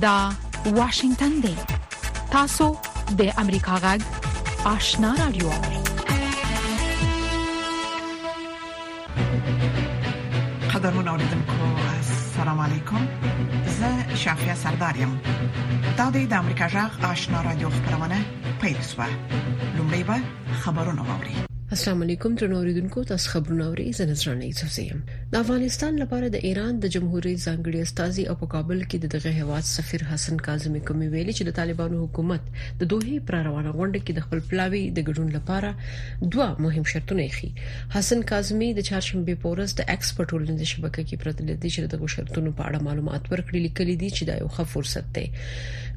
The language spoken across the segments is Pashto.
دا واشنگتن دی تاسو د امریکا غږ آشنا رادیو قدرمن اوریدونکو السلام علیکم زه شافیا سردار یم دا د امریکا غږ آشنا رادیو خبرونه پیل شوه لومړی به خبرونه واوري السلام علیکم تر نوریدونکو تاسو خبرونه اوري زه نظرانه یوسف زیم د افغانستان لپاره د ایران د جمهوریت ځانګړي استاذي او په کابل کې دغه هواد سفیر حسن کاظمی کومي ویلي چې د طالبانو حکومت د دوه پر روانه غونډه کې د خپل پلاوي د ګډون لپاره دوه مهم شرطونه یې حسن کاظمی د چهارشنبه په ورځ د ایکسپورټ ولنځ شبکې کې پرتل دي چې دغه شرطونو په اړه معلومات ورکړي لیکلي دي چې دا یو ښه فرصت دی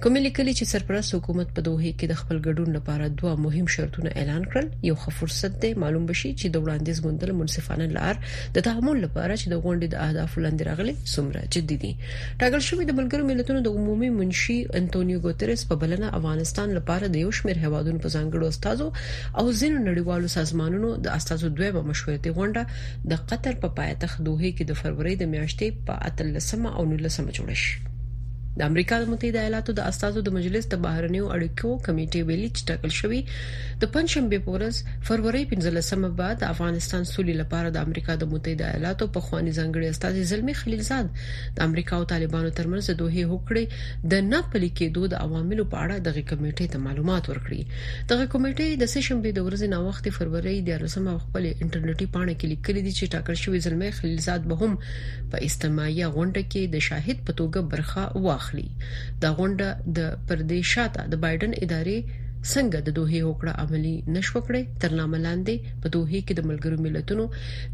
کومې لیکلي چې سرپرست حکومت په دوه کې د خپل ګډون لپاره دوه مهم شرطونه اعلان کړل یو ښه فرصت دی معلوم بشي چې د وړاندیز غوندل منصفانه لار د تعامل لپاره چې د غونډې د اهداف لاندې راغلي څومره جدي دي ټاګل شوې د ملګرو ملتونو د عمومي منشي انټونیو ګوتریس په بلنه افغانستان لپاره د یو شمېر هوادونو په ځانګړو استادو او ځینو نړیوالو سازمانونو د استادو دویمه مشورتي غونډه د قطر په پایتخت دوه کې د فروری د میاشتې په 13 او 19 جوړ شي د امریکا د متحده ایالاتو د استازو د مجلس د بهرنیو اړیکو کمیټې ویلي چې ټاکل شوی د پنځشنبه په ورځ فروری 15مه به د افغانستان سولې لپاره د امریکا د متحده ایالاتو په خواني ځنګړي استاذ زلمی خلیلزاد د امریکا او طالبانو ترمنځ د دوه هوکړې د نه پلي کېدو د عواملو په اړه دغه کمیټې ته معلومات ورکړي دغه کمیټې د سه شنبه د ورځې نا وخت فروری 13مه خپل انټرنیټي پاڼه کې لیکلي دي چې ټاکل شوی زلمی خلیلزاد به هم په استماعیه غونډه کې د شاهد په توګه برخه واخلي دا غونډه د پردې شاته د بایدن ادارې څنګه د دوه هوکړه عملی نشو کړې تر نامه لاندې په دوه کې د ملګرو ملتونو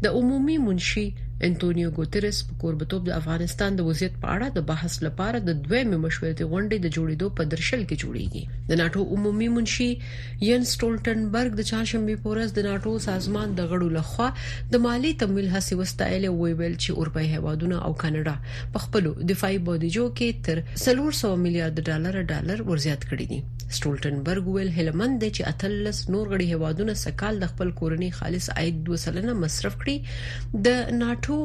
د عمومي منشي انټونیو ګوتریس په کوربتوب د افغانستان د وضعیت په اړه د بحث لپاره د دوه مشورتي غونډې د جوړېدو په درشل کې جوړیږي د ناتو عمومي منشي ین سټولټنبرګ د چهارشنبې په ورځ د ناتو سازمان د غړو لخوا د مالی تمویل هڅې وستایلې او ویل چې اروپای هیوادونه او کاناډا په خپل دفاعي بودیجو کې تر 300 میلیارډ ډالر ډالر ورزیات کړي دي سټولټنبرګ ویل هلمند دی چې اتلس نور غړي هیوادونه سکال د خپل کورنۍ خالص عاید 2 سلنه مصرف کړي د ناتو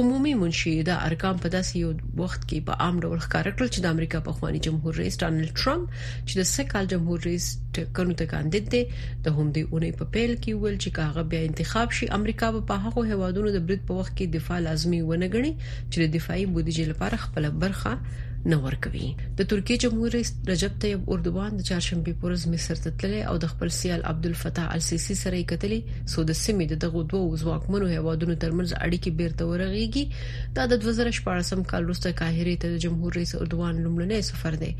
عمومي منشي دا ارقام په داسې یو وخت کې په عام ډول ښکار کړل چې د امریکا په خواني جمهور رئیس ډونالد ټرمپ چې د سکهال جمهور رئیس ټاکنو ته کاندید دی د همدې اونۍ په پیل کې ویل چې کاغه بیا انتخاب شي امریکا په هغو هوادونو د برید په وخت کې دفاع لازمي ونه ګڼي چې د دفاعي بودیجې لپاره خپل برخه نه ورکوي د ترکیه جمهور رئیس رجب طیب اردوغان د چهارشنبه پر ورځ مصر ته تللی او د خپل سیال عبدالفتاح السیسی سره یې کتلې سو د سیمې د دغو دوو ځواکمنو هیوادونو ترمنځ اړیکې بیرته ورغېږي دا د 2014 کال وروسته قاهره ته د جمهور رئیس اردوغان لومړنی سفر دی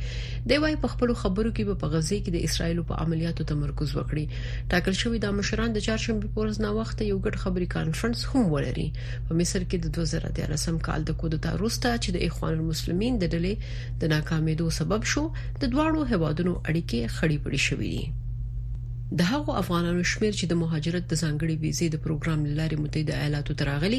دی وايي په خپلو خبرو کې به په غزه کې د اسرایل په عملیاتو تمرکز وکړي ټاکل شوې د مشران د چهارشنبه په ورځ نا وخت یو ګډ خبري کانفرنس هم ولري په مصر کې د 2013 کال د کودتا وروسته چې د اخوان المسلمین د ډلې د ناکامېدو سبب شو د دواړو هوادونو اړیکې خړې پړې شوې دي د هغو افغانانو شمیر چې د مهاجرت د ځانګړي ویزې د پروګرام لارې متحده ایالاتو ته راغلي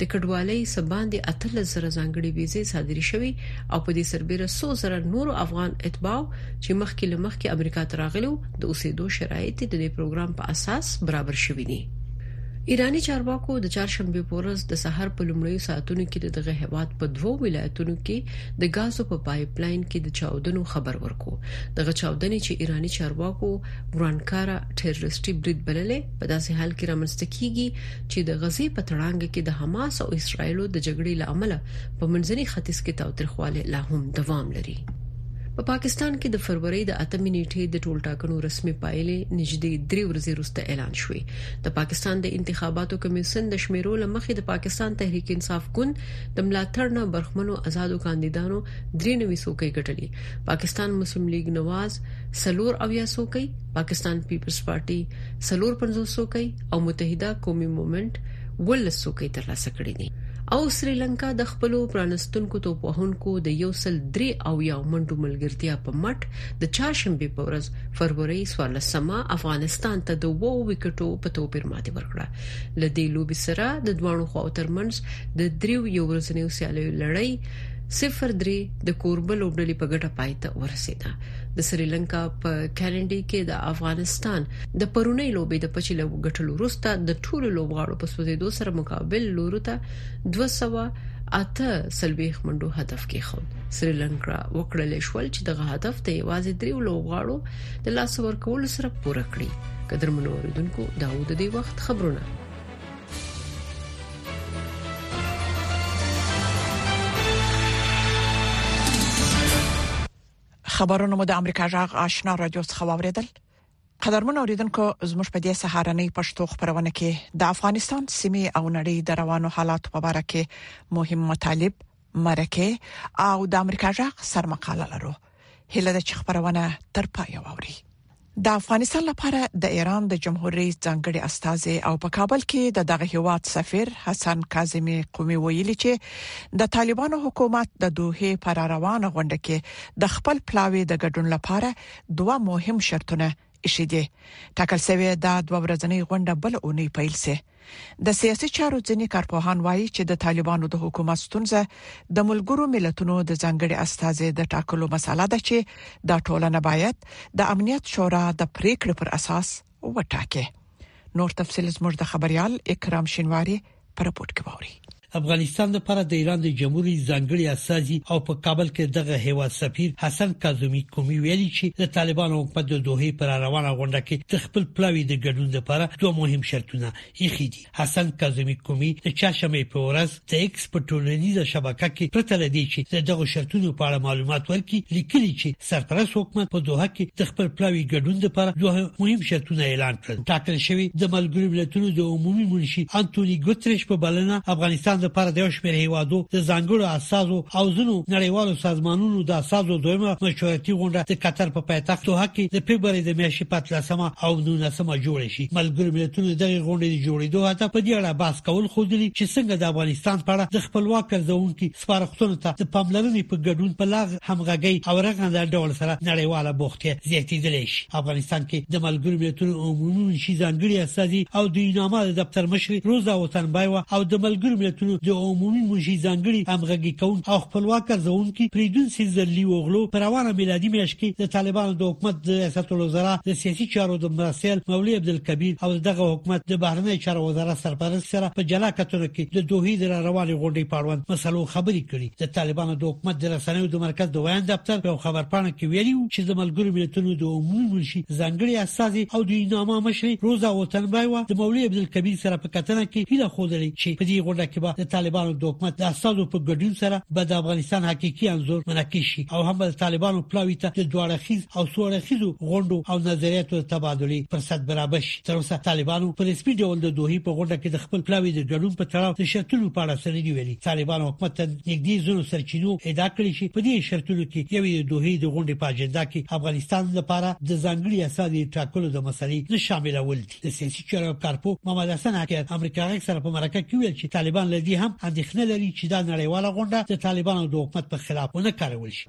د کډوالۍ څخه باندې 18 زره ځانګړې ویزې صادرې شوې او په دې سربېره څو زره نور افغان اتباع چې مخکې له مخکې امریکا ته راغلي د اوسېدو شرایط د دې پروګرام په اساس برابر شوي دي ایرانی چارواکو د چهارشنبه په ورځ د سحر په لومړیو ساعتونو کې دغه هواد په دوو ولایتونو کې د غازو په پایپ لاین کې د چاودنو خبر ورکو دغه چاودنې چې ایرانی چارواکو ورانکاره ټیرورستي برید بللې په داسې حال کې رامنځته کیږي چې د غزې په تړانګه کې د حماس او اسرایلو د جګړې لامل په منځني ختیځ کې تاوتریخواله لا هم دوام لري په پاکستان کې د فروری د اتمې نیټې د ټولټاکنو رسمي پایلې نږدې درې ورځې وروسته اعلان شوې د پاکستان د انتخاباتو کمیسیون د شمیرو لمخې د پاکستان تحریک انصاف ګوند د ملاتړ نه برخمنو آزادو کاندیدانو درې نوي څوکۍ ګټلې پاکستان مسلم لیگ نواز سلور او یا څوکۍ پاکستان پیپلز پارټي سلور پنځوس څوکۍ او متحده قومي مومنټ ولس څوکۍ ترلاسه کړې دي او سریلانکا د خپل پرانستونکو توپوهونکو د یو سل درې او یو منډو ملګرتیا په مټ د چهارشنبه په ورځ فروری 14مه افغانستان ته د وو وکټو په توپیر ماتې ورکړه له دې لوبي سره د دوانو خواو ترمنځ د دریو یو ورځنیو سیالیو لړۍ 03 د کوربه لوبډلې په ګټه پای ته ورسیده د سریلانکا په کینډي کې د افغانستان د پرونۍ لوبې د پچې لوګو ګټلو وروسته د ټولو لوبغاړو په سوزیدو سره مقابل لور ته 200 اته سلويخ منډو هدف کې خو سریلانکا وکړل شول چې دغه هدف ته یوازې دریو لوبغاړو د لاس ورکول سره پوره کړی قدر منوریدونکو داوود دی وخت خبرونه خبرونه مو د امریکا جغ آشنا رادیو څخه واوریدل قدرمن اوریدونکو زموږ په دې سهارنۍ پښتو خبرونه کې د افغانستان سیمه او نړۍ د روانو حالاتو په اړه کې مهم مطالب مرکه او د امریکا جغ سرمقاله لرو هله د خبرونه تر پای واوري د افغانستان لپاره د ایران د جمهور رئیس ځانګړي استاذي او په کابل کې د دغه هیواد سفیر حسن کاظمی قومي ویلي چې د طالبانو حکومت د دوه پر روانه غونډه کې د خپل پلاوي د ګډون لپاره دوه مهم شرطونه ایښي دي ټاکل شوی دا دوه ورځنۍ غونډه بل اونۍ پیل شي د سیاسي چارو ځینې کارپوهان وایي چې د طالبانو د حکومت ستونزه د ملګرو ملتونو د ځانګړي استازي د ټاکلو مسله ده چې دا ټولنه باید د امنیت شورا د پریکړې پر اساس وټاکي نور تفصيل زموږ د خبريال اکرام شینواری پر رپورت کې ووري افغانستان لپاره د ایران د جمهوریت ځانګړي استازي او په کابل کې دغه هیواد سفیر حسن کاظمی کومي ویلي چې د طالبانو حکومت د دوه پر روانه غونډه کې د خپل پلاوي د ګډون لپاره دوه مهم شرطونه یې دي حسن کاظمی کومي د چاشمې په ورځ د ایکس په ټولنیزه شبکه کې پرته لدی چې دغه شرطونو په اړه معلومات ورکړي لیکلي چې سرپرست حکومت په دوحه کې د خپل پلاوي ګډون لپاره دوه مهم شرطونه اعلان کړل ټاکل شوی د ملګرو ملتونو د عمومي منشي انټوني ګوتریش په بلنه افغانستان لپاره د یو شمېر هیوادو د ځانګړو اساسو او ځینو نړیوالو سازمانونو د اساسو دویمه مشورتي غونډه د قطر په پایتخت دوحه کې د فبروري د میاشتې په اتلسمه او نولسمه جوړه شي ملګرو ملتونو دغه غونډې د جوړېدو هدف په دې اړه بحث کول خو دي چې څنګه د افغانستان په اړه د خپلواک ارزونکو سپارښتنو ته د پاملرنې په ګډون په لا همغږۍ او رغنده ډول سره نړیواله بوختیا زیاتېدلی شي. افغانستان کې د ملګرو ملتونو عمومي منشي ځانګړي استازي او د یوناما د دفتر مشرې روزا اوتنبایوا او د ملګرو ملتونو د عمومي منشي ځانګړي همغږي کوونکي او خپلواک ارزوونکي فریدون سیزر لي اوغلو په روانه میلادي میاشت کې د طالبانو د حکومت د ریاست الوزرا د سیاسي چارو د مرستیال مولوي عبدالکبیر او دغه حکومت د بهرنیو چارو وزارت سرپرست سره په جلا کتنه کې د دوحې د را روانې غونډې په اړوند مسلو خبرې کړي د طالبانو د حکومت د رسنیو د مرکز د ویاند دفتر په خبرپاڼه کې ویلي چې د ملګرو ملتونو د عمومي منشي ځانګړي استازي او د اناما مشري روزا وطنبایوا د مولوی عبدالکبیر سره په کتنه کې هیله خوده چې په دې غونډه کې به د طالبانو د حکومت د استادو په ګډون سره به د افغانستان حقيقي انزور منعکس شي او هم د طالبانو پلاوي ته د دوړخیز او سوړخیزو غونډو او نظریاتو تبادله فرصت برابر شي تر اوسه طالبانو په رسمي ډول د دوه په غونډه کې د خپل پلاوي د ګډون په تړاو د شرطونو په اړه سره دی ویلي طالبانو حکومت ته نږدې زرو سرچینو ادعا کړې چې په دې شرطونو کې یو د دوه د غونډې په اجندا کې افغانستان لپاره د ځانګړي اساس ټاکلو د مسلې نه شاملول دي د سیاسي چارو کارپو محمد حسن حقیقت امریکا غږ سره په مرکه کې ویل چې طالبان لدی هم اندېښنه لري چې دا نړیواله غونډه د طالبانو د حکومت په خلاف ونه کارول شي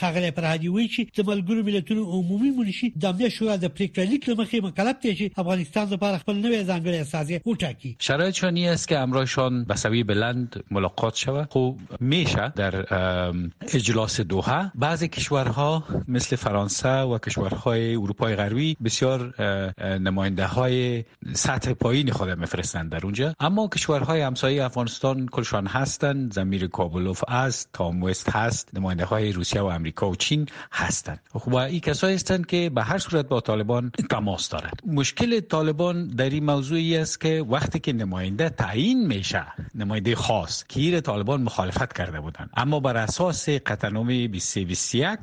ښاغلی فرهادي وایي چې د ملګرو ملتونو عمومي منشي د امنیت شورا د پریکړه لیک له مخې مکلف دی چې افغانستان لپاره خپل نوی ځانګړی استازی وټاکي شرایط شانی است که امرایشان به سوی بلند ملاقات شود خو میشه در اجلاس دوحه بعضی کشورها مثل فرانسه و کشورهای اروپای غربی بسیار نماینده های سطح پایین خود میفرستند در اونجا اما کشورهای همسایه افغانستان کلشان هستند زمیر کابلوف است تام وست هست نماینده های روسیه و امریکا و چین هستند خب این کسایی هستند که به هر صورت با طالبان تماس دارد مشکل طالبان در این موضوعی است که وقتی که نماینده تعیین میشه نماینده خاص که ایر طالبان مخالفت کرده بودند اما بر اساس قطعنامه 2321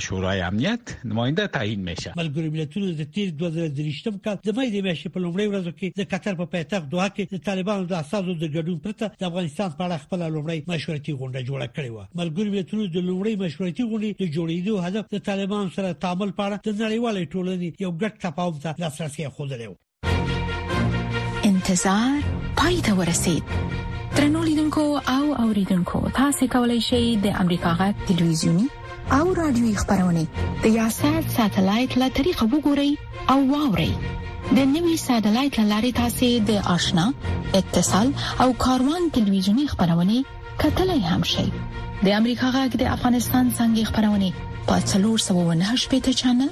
شورای امنیت نماینده تعیین میشه ملګرو ملتونو د تیر 2023 کال د مې د میاشتې په لومړۍ ورځو کې د قطر په پایتخت دوحه کې د طالبانو د اساسو د ګډون پرته د افغانستان په اړه خپل لومړی مشورتي غونډه جوړه کړې و ملګرو ملتونو د لومړی مشورتي غونډې د جوړېدو هدف د طالبانو سره تعامل په اړه د نړیوالې ټولنې یو ګډ تفاهم ته لاسرسي خوندلې و انتظار پای ته ورسید ترنو لیدونکو او اوریدونکو تاسو کولی شئ د امریکا غا ټلویزیونی او رادیوي خبرونه د یاسات ساتلایت له طریقو وګورئ او واورئ د نوي ساتلایت لارې تاسو د آشنا اتصال او کاروان ټلویزیونی خبرونه کتلای هم شئ د امریکا غږ د افغانستان څنګه خبرونه په 398 چنل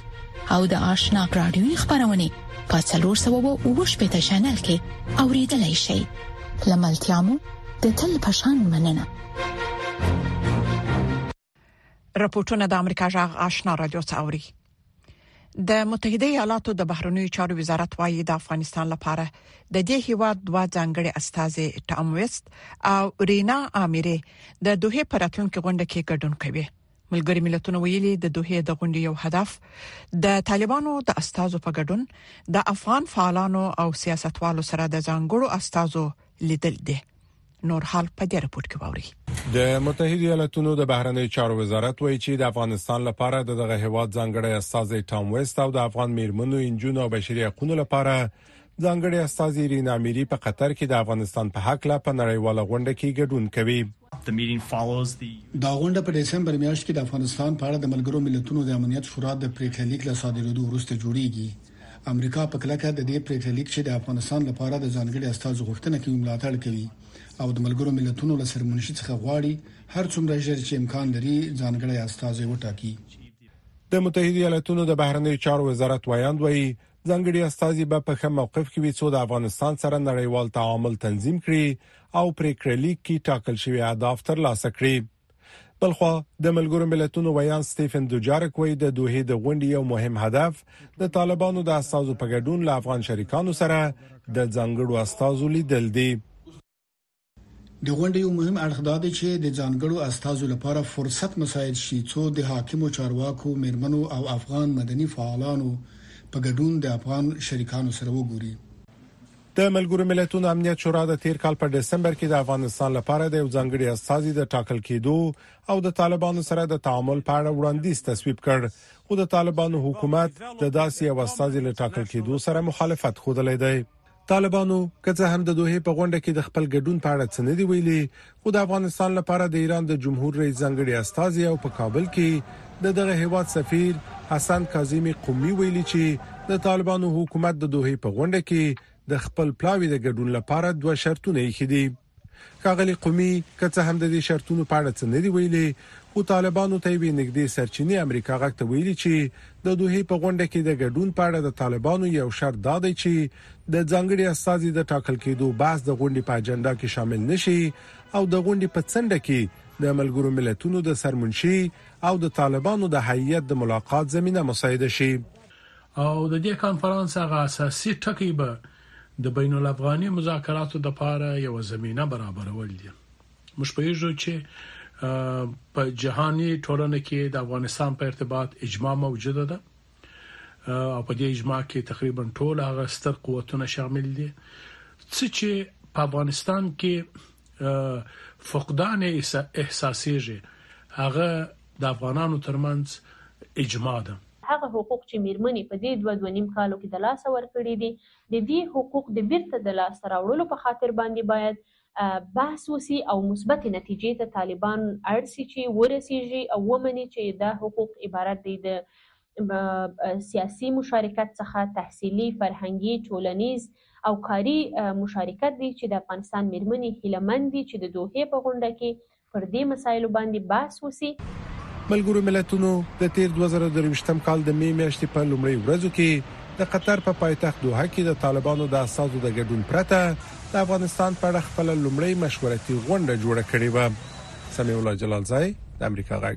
او د آشنا رادیوي خبرونه په 390 چینل کې اوریدلای شئ لملتيامو د تل پشان مننه رپورټونه د امریکا جغ آشنا رادیو څوري د متحده ایالاتو د بهرنیو چارو وزارت وايي د افغانستان لپاره د دې هیواد دوه ځانګړي استاذې ټام وست او رینا اميري د دوه پرتلونکو غونډه کې ګډون کوي ملګری ملتونه ویلي د دوه د غونډې یو هدف د طالبانو د استادو په ګډون د افغان فعالانو او سیاستوالو سره د ځانګړو استادو لیدل دي نور حال په دې رپورت کې ووري د متحده ایالاتونو د بهرنی چارو وزارت وایي چې د افغانستان لپاره د دغه هیواد ځانګړی استاد ټام وست او د افغان میرمنو انجونو او بشري حقوقو لپاره ځانګړي استاذ رینا میری په قطر کې د افغانستان په حق لا په نړیواله غونډه کې ګډون کوي دا غونډه په دسمبر میاشت کې د افغانستان په اړه د ملګرو ملتونو د امنیت شورا د پریکړه لیک له صادرېدو وروسته جوړیږي امریکا په کلکه د دې پریکړه لیک چې د افغانستان لپاره د ځانګړي استاذ غوښتنه کوي ملاتړ کوي او د ملګرو ملتونو له سرمنشي څخه غواړي هر څومره ژر چې امکان لري ځانګړي استاذ وټاکي د متحده ایالاتونو د بهرنیو چارو وزارت ویاند وایي ځانګړي استازي به په ښه موقف کې وي څو د افغانستان سره نړیوال تعامل تنظیم کړي او پریکړه لیک کې ټاکل شوی اهداف ترلاسه کړي بلخوا د ملګرو ملتونو ویان سټیفن دوجارک وایي د دوه د غونډې یو مهم هدف د طالبانو د استازو په ګډون له افغان شریکانو سره د ځانګړو استازو لیدل دي د غونډې یو مهم اړخ دا دی چې د ځانګړو استادو لپاره فرصت مساعد شي څو د حاکمو چارواکو، میرمنو او افغان مدني فعالانو په ګډون د افغان شریکانو سره وګوري. د ملګرو ملتونو امنیت شورا د تیر کال په دسمبر کې د افغانستان لپاره د یو ځانګړي استازي د ټاکل کېدو او د طالبانو سره د تعامل په اړه وړاندیز تصویب کړ خو د طالبانو حکومت د داسې یو استازي له ټاکل کېدو سره مخالفت ښودلی دی طالبانو که څه هم د دوه په غونډه کې د خپل ګډون په اړه څه نه دی ویلي خو د افغانستان لپاره د ایران د جمهور رئیس ځنګړي استاذ او په کابل کې د دغه هیواد سفیر حسن کاظمی قومي ویلي چې د طالبانو حکومت د دوه په غونډه کې د خپل پلاوی د ګډون لپاره دوه شرطونه یې خېدي ښاغلي قمي که څه هم د دې شرطونو په اړه څه نه دي ویلي، خو طالبانو ته یوې نږدې سرچینې امریکا غږ ته ویلي چې د دوحې په غونډه کې د ګډون په اړه د طالبانو یو شرط دا دی چې د ځانګړي استازي د ټاکل کېدو بحث د غونډې په اجنډا کې شامل نه شي او د غونډې په څنډه کې د ملګرو ملتونو د سرمنشي او د طالبانو د هیئت د ملاقات زمینه مساعده شي. او د دې کانفرانس هغه اساسي ټکی به د بین الافغاني مذاکراتو د پاره یو زمينه برابرول دي موږ په یوه چې په جهاني ټولنه کې د افغانستان په ارتباط اجماع موجوده ده او په دې اجماع کې تقریبا ټول هغه ستر قوتونه شامل دي چې په افغانستان کې فقدان احساسيږي هغه د افغانانو ترمنځ اجماع ده هغه حقوق چې مېرمنې په دې دوه دوه نیم کالو کې د لاسه ورکړي دي، د دې حقوق د بیرته د لاسته راوړلو په خاطر باندې باید بحث وسي او مثبتې نتیجې ته طالبان اړ سي چې ورسیږي او ومني چې دا حقوق عبارت دی د سیاسي مشارکت څخه تحصیلي، فرهنګي، ټولنیز او کاري مشارکت دی چې د افغانستان مېرمنې هیله مند دي چې د دوحې په غونډه کې پر دې مسایلو باندې بحث وشي. ملګرو ملتونو د تېر دوه زره درویشتم کال د مې میاشتې په لومړۍ ورځو کې د قطر په پایتخت دوحه کې د طالبانو د استازو د ګډون پرته د افغانستان په اړه خپله لومړۍ مشورتي غونډه جوړه کړې وه. سمیع الله جلالزی، د امریکا غږ.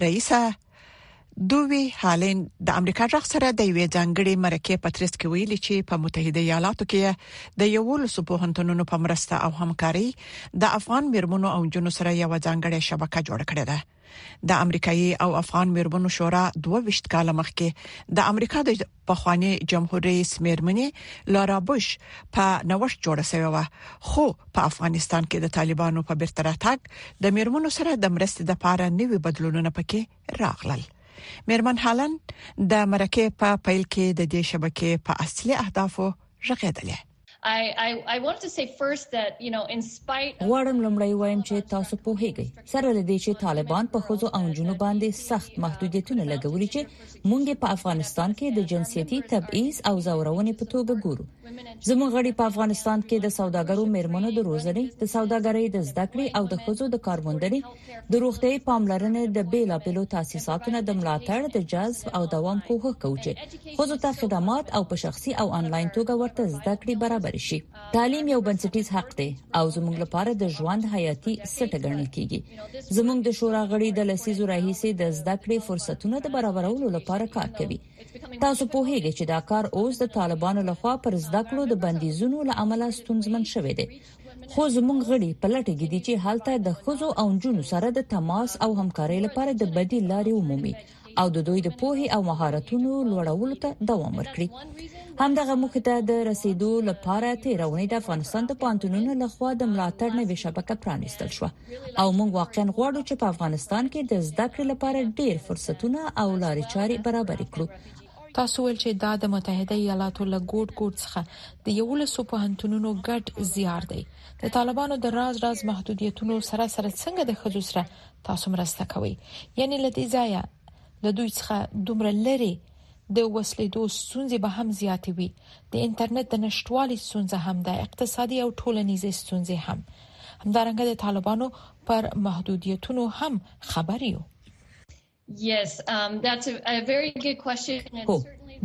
رئیسه دوی هالند د امریکا جغ سره د یوې ځانګړي مرکه په ترڅ کې ویلي چې په متحده ایالاتو کې د یو لسو پوهنتونونو په مرسته او همکاري د افغان مرمنو او جنو سره یو ځانګړې شبکه جوړ کړې ده د امریکایي او افغان مرمنو شورا 22 کال مخکې د امریکا د پخوانی جمهور رئیس میرمنې لارا بوش په نوښت جوړه شوې و خو په افغانستان کې د طالبانو په بیرته راتګ د میرمنو سره د مرستې د پاره نوي بدلونونه پکې راغلل میرمن هالند د مرکه په پیل کې د دې شبکې په اصلي اهدافو ژغېدلې غواړم لومړی وایم چې تاسو پوهیږئ سره لدې چې طالبان په خزو او جنو باندې سخت محدودیتونه لګولي چې مونږ په افغانستان کې د جنسيتي تبعیض او زورونې په توګه ګورو زموږ غړي په افغانستان کې د سوداګرو میرمنو د روزنې د سوداګرۍ د زده کړې او د خزو د کارموندنې د روغتيي پاملرنې د بیلابیلو تاسیساتو نه د ملاتړ د جذب او دوام کوښښ کوو چې خزو ته خدمات او په شخصي او انلاین توګه ورته زده کړې برابر شي تعلیم یو بنسټیز حق دی او زموږ لپاره د ژوند حیاتي سټه ګڼل کیږي زموږ د شورا غړي د لسیزو راهیسې د زده کړې فرصتونو د برابرولو لپاره کار کوي تاسو په هیګه چې دا کار اوس د طالبانو لخوا پر زده کړو د بندیزونو لامل ستونزمن شوی دی خو زموږ غړي په لټه کې دي چې هلته د خزو او جنو سره د تماس او همکارۍ لپاره د بدیل لارې ومومي او د دوی د پوهې او مهارتونو لوړولو ته دوام ورکړي همدغه مخ ته د رسیدو لپاره تیرونې د افغانستان د پانتونونو لخوا د ملاتړ نوې شبکه پرانیستل شو او موږ واقعا غواړو چې په افغانستان کې د زده کړې لپاره ډیر فرصتونه او لارې چارې برابر کړو تاسو ویل چې دا د متحده ایالاتو له ګوټ ګوټ څخه د یولسو پوهنتونونو ګډ زیار دی د طالبانو د راز راز محدودیتونو سره سره څنګه د خځو سره تاسو مرسته کوي یعنی لدی ځایه د دوی څخه دومره لري د وسلې دوه ستونزې به هم زیاتې وي د انټرنیټ د نشټوالي ستونزه هم ده اقتصادي او ټولنیزې ستونزې هم همدارنګه د طالبانو پر محدودیتونو هم خبر یو هو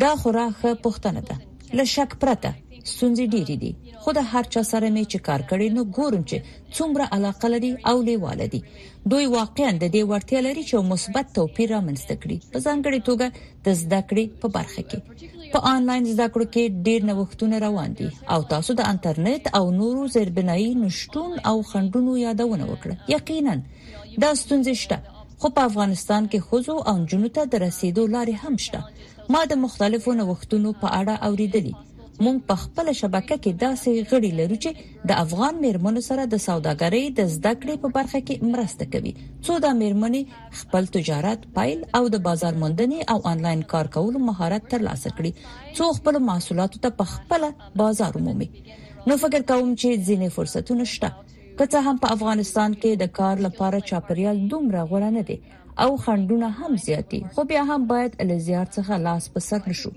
دا خورا ښه پوښتنه ده له شک پرته ستونزې ډېرې دي خو د هر چا سره مې چې کار کړی نو ګورم چې څومره علاقه لري او لیواله دي دوی واقعا د دې وړتیا لري چې مثبت توپیر رامنځته کړي په ځانګړي توګه د زده کړې په برخه کې په انلاین زده کړو کې ډېر نوښتونه روان دي او تاسو د انټرنیټ او نورو زیربنایي نشټون او خندونو یادونه وکړه یقینا دا ستونزې شته خو په افغانستان کې ښځو او نجونو ته د رسیدو لارې هم شته. ما د مختلفو نوښتونو په اړه اوریدلي. موږ په خپله شبکه کې داسې غړي لرو چې د افغان میرمنو سره د سوداګرۍ د زده کړې په برخه کې مرسته کوي، څو دا میرمنې خپل تجارت پیل او د بازار موندنې او انلاین کار کولو مهارت ترلاسه کړي، څو خپلو محصولاتو ته په خپله بازار ومومي. نو فکر کوم چې ځینې فرصتونه شته. که څه هم په افغانستان کې د کار لپاره چاپیریال دومره غوره نه دی او خنډونه هم زیات دي خو بیا هم باید له زیار څخه لاس په سر نه شو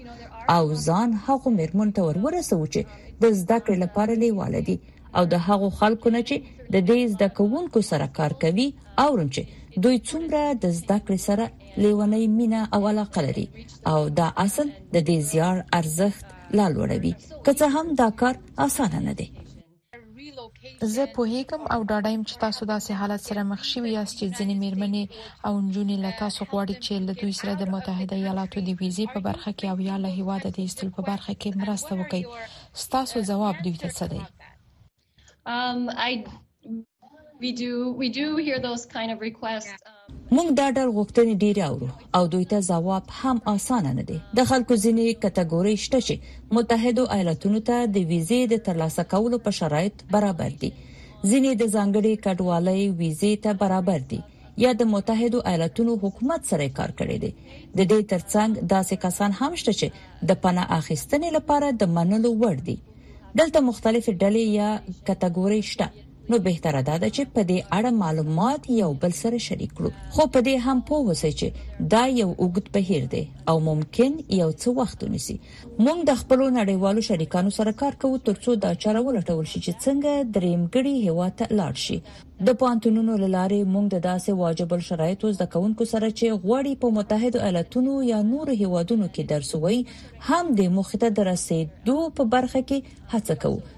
او ځان هغو میرمنو ته ور ورسوو چې د زده کړې لپاره لیواله دي او د هغو خلکو نه چې د دې زده کوونکو سره کار کوي اورم چې دوی څومره د زده کړې سره لیونی مینا او علاقه لري او دا اصل د دې زیار ارزښت لا لوړوي که څه هم دا کار اسانه نه دی زه پوهیږم او ډاډه یم چې تاسو داسې حالت سره مخ شوي یاست چې ځینې میرمنې او نجونې له تاسو غواړي چې له دوی سره د متحده ایالاتو د ویزې په برخه کې او یا له هیواده د ایستلو په برخه کې مرسته وکړي ستاسو ځواب دوی ته څه دی موږ دا ډول غوښتنې ډېرې اورو او دوی ته ځواب هم اسانه نه دی. د خلکو ځینې کټګورۍ شته چې متحدو ایالتونو ته د ویزې د ترلاسه کولو په شرایط برابر دي، ځینې د ځانګړې کډوالۍ ویزې ته برابر دي یا د متحدو ایالتونو حکومت سره یې کار کړی دی. د دې ترڅنګ داسې کسان هم شته چې د پناه اخیستنې لپاره د منلو وړ دي. دلته مختلفې ډلې یا کټګورۍ شته. نو بهتره ده چې په دې اړه معلومات یو بل سره شریک کړو خو په دې هم پوه اوسئ چې دا یو اوږد بهیر دی او ممکن یو څه وخت ونیسي موږ د خپل نړیوالو شریکانو سره کار کوو ترڅو دا چاره ولټول شي چې څنګه درېمګړي هوا ته لاړ شي د پانتونونو لارې موږ د داسې واجب الشرایطو زده کوونکو سره چې غوړي په متحده ایالاتونو یا نور هیوادونو کې درسوي هم د مخ ته درسېدو په برخه کې هڅه کوو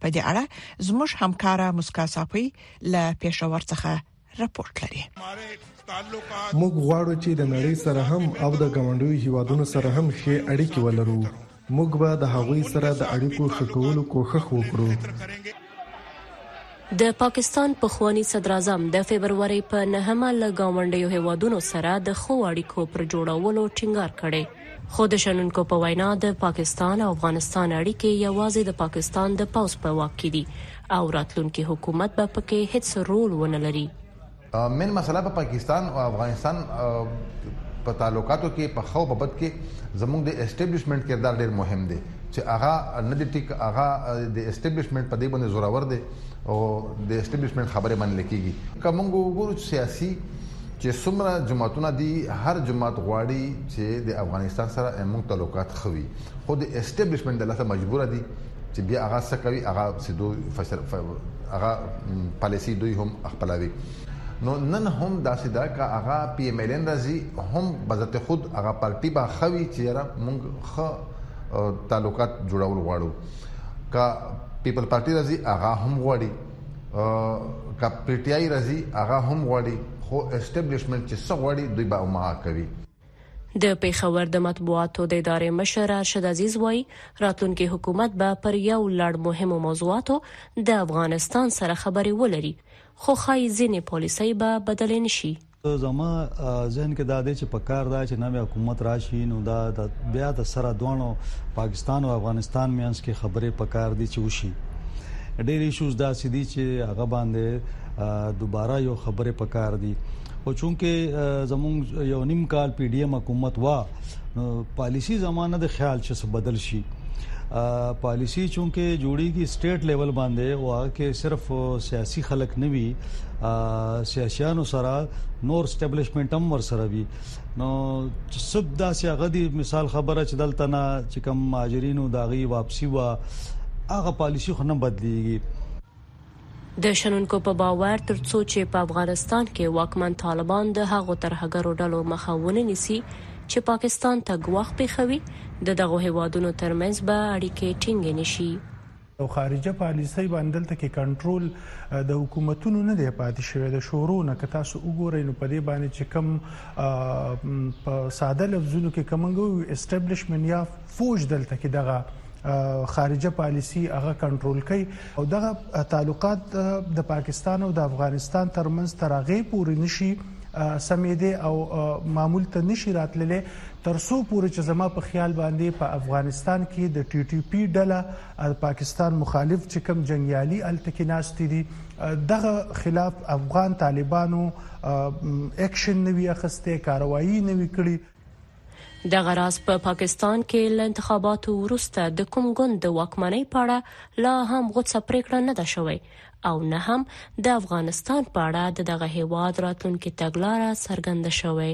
په دې اړه زموږ همکار مسکا صافي له پېښور څخه راپور کړی موږ غواړو چې د نړۍ سره هم او د ګاونډیو هیوادونو سره هم ښې اړیکې ولرو موږ به د هغوی سره د اړیکو ښه کولو کوښښ وکړو د پاکستان پخوانی صدر اعظم د فبرورۍ په نهمه له ګاونډیو هیوادونو سره د خو اړیکو پر جوړولو ټینګار کړی خو د شنونکو په وینا د پاکستان او افغانستان اړیکې یوازې د پاکستان د پوځ په واک کې دي او راتلونکي حکومت به پکې هیڅ رول ونه لري. مین مسله په پاکستان او افغانستان په تعلقاتو کې په ښه او په بد کې زموږ د اسټیبلشمنټ کردار ډېر مهم دی چې هغه نه دی ټیک، هغه د اسټیبلشمنټ په دې باندې زورور دی او د اسټیبلشمنټ خبرې منل کېږي. که موږ وګورو چې سیاسي، چی څومره جماعتونه دی هر جماعت غواړی چی د افغانستان سره امونږ تعلقات ښه وی خو د اسټبلشمنټ د لاسه مجبور دی چی بیا هغه څه کوی هغه سیدو فشر هغه پالیسی دوی هم خپلاوی نو نن هم داسې ده که هغه پی ایم ایل ان راځي هم بذات خود هغه پارټي به خوي چې یاره مونږ ښه تعلقات جوړول غواړو که پیپل پارټي راځي هغه هم غواړي که پی ټی آی راځي هغه هم غواړي خو اسټابلیشمنت چې څه غواړي دوی به هماغه کوي د پیښور د مطبوعاتو د ادارې مشر ارشد عزیز وایي راتلونکي حکومت به پر یو لړ مهمو موضوعاتو د افغانستان سره خبرې ولري خو خای ځینې پالیسۍ به بدلې نشي زما ذهن کې دا دی چې په کار دا چې نوې حکومت راشي نو دا د بیا د سره دوانو پاکستان او افغانستان میانس کې خبرې په کار دي چې وشي ډېر ایشوز دا سدي چې هغه باندې دوباره یو خبره پکار دي او چونکه زمونږ یو نیم کال پی ډی ایم حکومت وا نو پالیسی زمانه د خیال چې څه بدل شي پالیسی چونکه جوړیږي سټیټ لیول باندې او هغه کې صرف سیاسي خلک نه وي سیاسيانو سره نور اسټابلیشمنت هم ور سره وي نو صد داسې هغه دی مثال خبره چې دلته نه چې کوم ماجرینو داغي واپسی وا هغه پالیسی خو نه بدليږي د شنونکو په باور تر څو چې په افغانستان کې واکمن طالبان د هغو ترهګرو ډلو مخه ونه نیسي چې پاکستان ته ګواښ پېښوي، د دغو هېوادونو ترمنځ به اړیکې ټینګې نه شي. او خارجه پالیسۍ باندې دلته کې کنټرول د حکومتونو نه دی پاتې شوی د شورو نه که تاسو وګورئ نو په دې باندې چې کم په ساده لفظونو کې کومنګ اسټابلیشمنت یا فوج دلته کې دغه خارجه پالیسی هغه کنټرول کوي او دغه تعلقات د پاکستان او د افغانستان ترمنځ ترغه پورې نشي سمیده او معمول ته نشي راتللې ترسو پورې چې زما په خیال باندې په افغانستان کې د ټي ټي پی ډله پاکستان مخالف چې کوم جنگیالي التکی ناشته دي دغه خلاف افغان طالبانو اکشن نوي اخسته کاروایی نوي کړی دغه راز په پاکستان کې له انتخاباتو وروسته د کوم ګوند د واکمنۍ په اړه لا هم غوڅه پریکړه نه ده شوې او نه هم د افغانستان په اړه د دغه هیواد راتلونکي تګلاره څرګنده شوې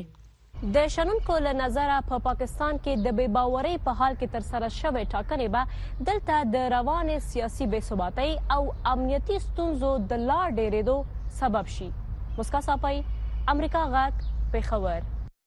د شنونکو له نظره په پا پاکستان کې د بې باورۍ په حال کې تر سره شوې ټاکنې به دلته د روانې سیاسي بې ثباتۍ او امنیتي ستونزو د لا ډېرېدو سبب شي مسکا صافی امریکا غږ پېښور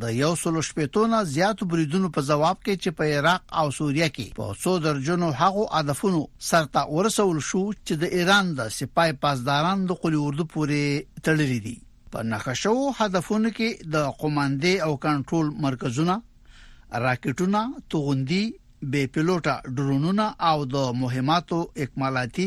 د یو سلو شپېتو نه زیاتو بریدونو په ځواب کې چې په عراق او سوریه کې په څو درجنو هغو هدفونو سرته ورسول شو چې د ایران د سپای پاسداران د قلی اردو پورې تړلې دي په نخښو هدفونو کې د قوماندې او کنټرول مرکزونه راکټونه توغندي بې پیلوټه ډرونونه او د مهماتو اکمالاتي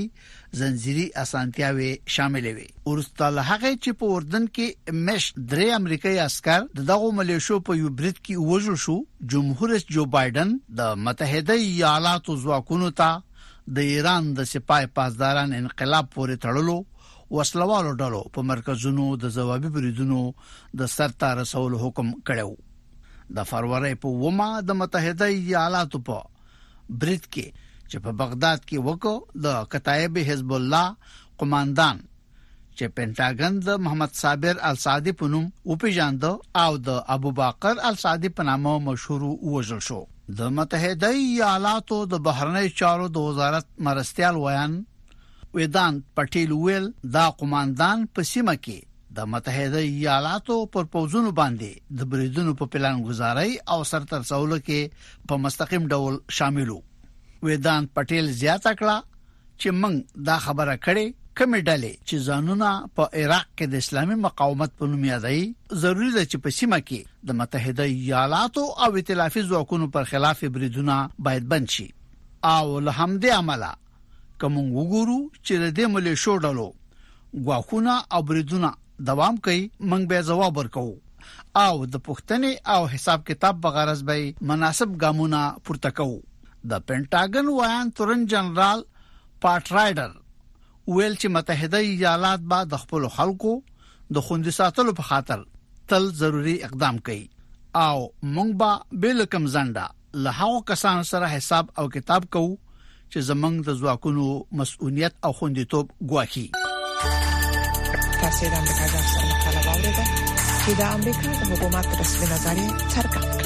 زنجیري اسانتیاوې شاملې وي ورسته له هغه چې په اردن کې مش درې امریکایي عسكر د دغو ملیشو په یو برید کې وژل شو جمهور رئیس جو بایدن د متحده ایالاتو ځواکونو ته د ایران د سپای پاسداران انقلاب پورې تړلو وسلوالو ډلو په مرکزونو د ځوابي بریدونو د سرته رسولو حکم کړو د فروری په ومه د متحده ایالاتو په برید کې چې په بغداد کې وکړ د کتایب حزب الله قوماندان چې پینټاګن د محمد صابر السعدي په نوم وپیژاند او د ابوبکر السعدي په نامه مشهور وژل شو د متحده ایالاتو د بهرنی چارو د وزارت مرستيال ویان ویدانت پټیل ویل دا قوماندان په سیمه کې د متحده ایالاتو پر پوځونو باندې د بریدونو په پلان گزاري او سرتر څولو کې په مستقیم ډول شاملو ویدانت پټیل زیاته کړه چې موږ دا خبره کړې کمی ډلې چې ځانونه په عراق کې د اسلامي مقاومت په نوم یادایي ضروری ده چې په سیمه کې د متحده ایالاتو او ائتلافي ځواکونو پر خلاف بریدونه باید بند شي او له همدې عمله که مونږ وګورو چې د دې ملیشو ډلو ګواښونه او بریدونه دوام کوي مونږ به ځواب ورکوو او د پښتنې او حساب کتاب په غرض به مناسب ګامونه پورته کوو د پینټاګن وایان تورن جنرال پاټ رایډر ویل چې متحده ایالات به د خپل خلکو د خوندي ساتلو په خاطر تل ضروری اقدام کوي او مونږ به بل کم زنده له هغو کسانو سره حساب او کتاب کوو چې زمنګ د ځواکونو مسؤلیت او خوندیتوب ګواکي تاسو د امریکا د افسر مقاله واوریده چې د امریکا د حکومت رسمي نظر یې څرګند کړ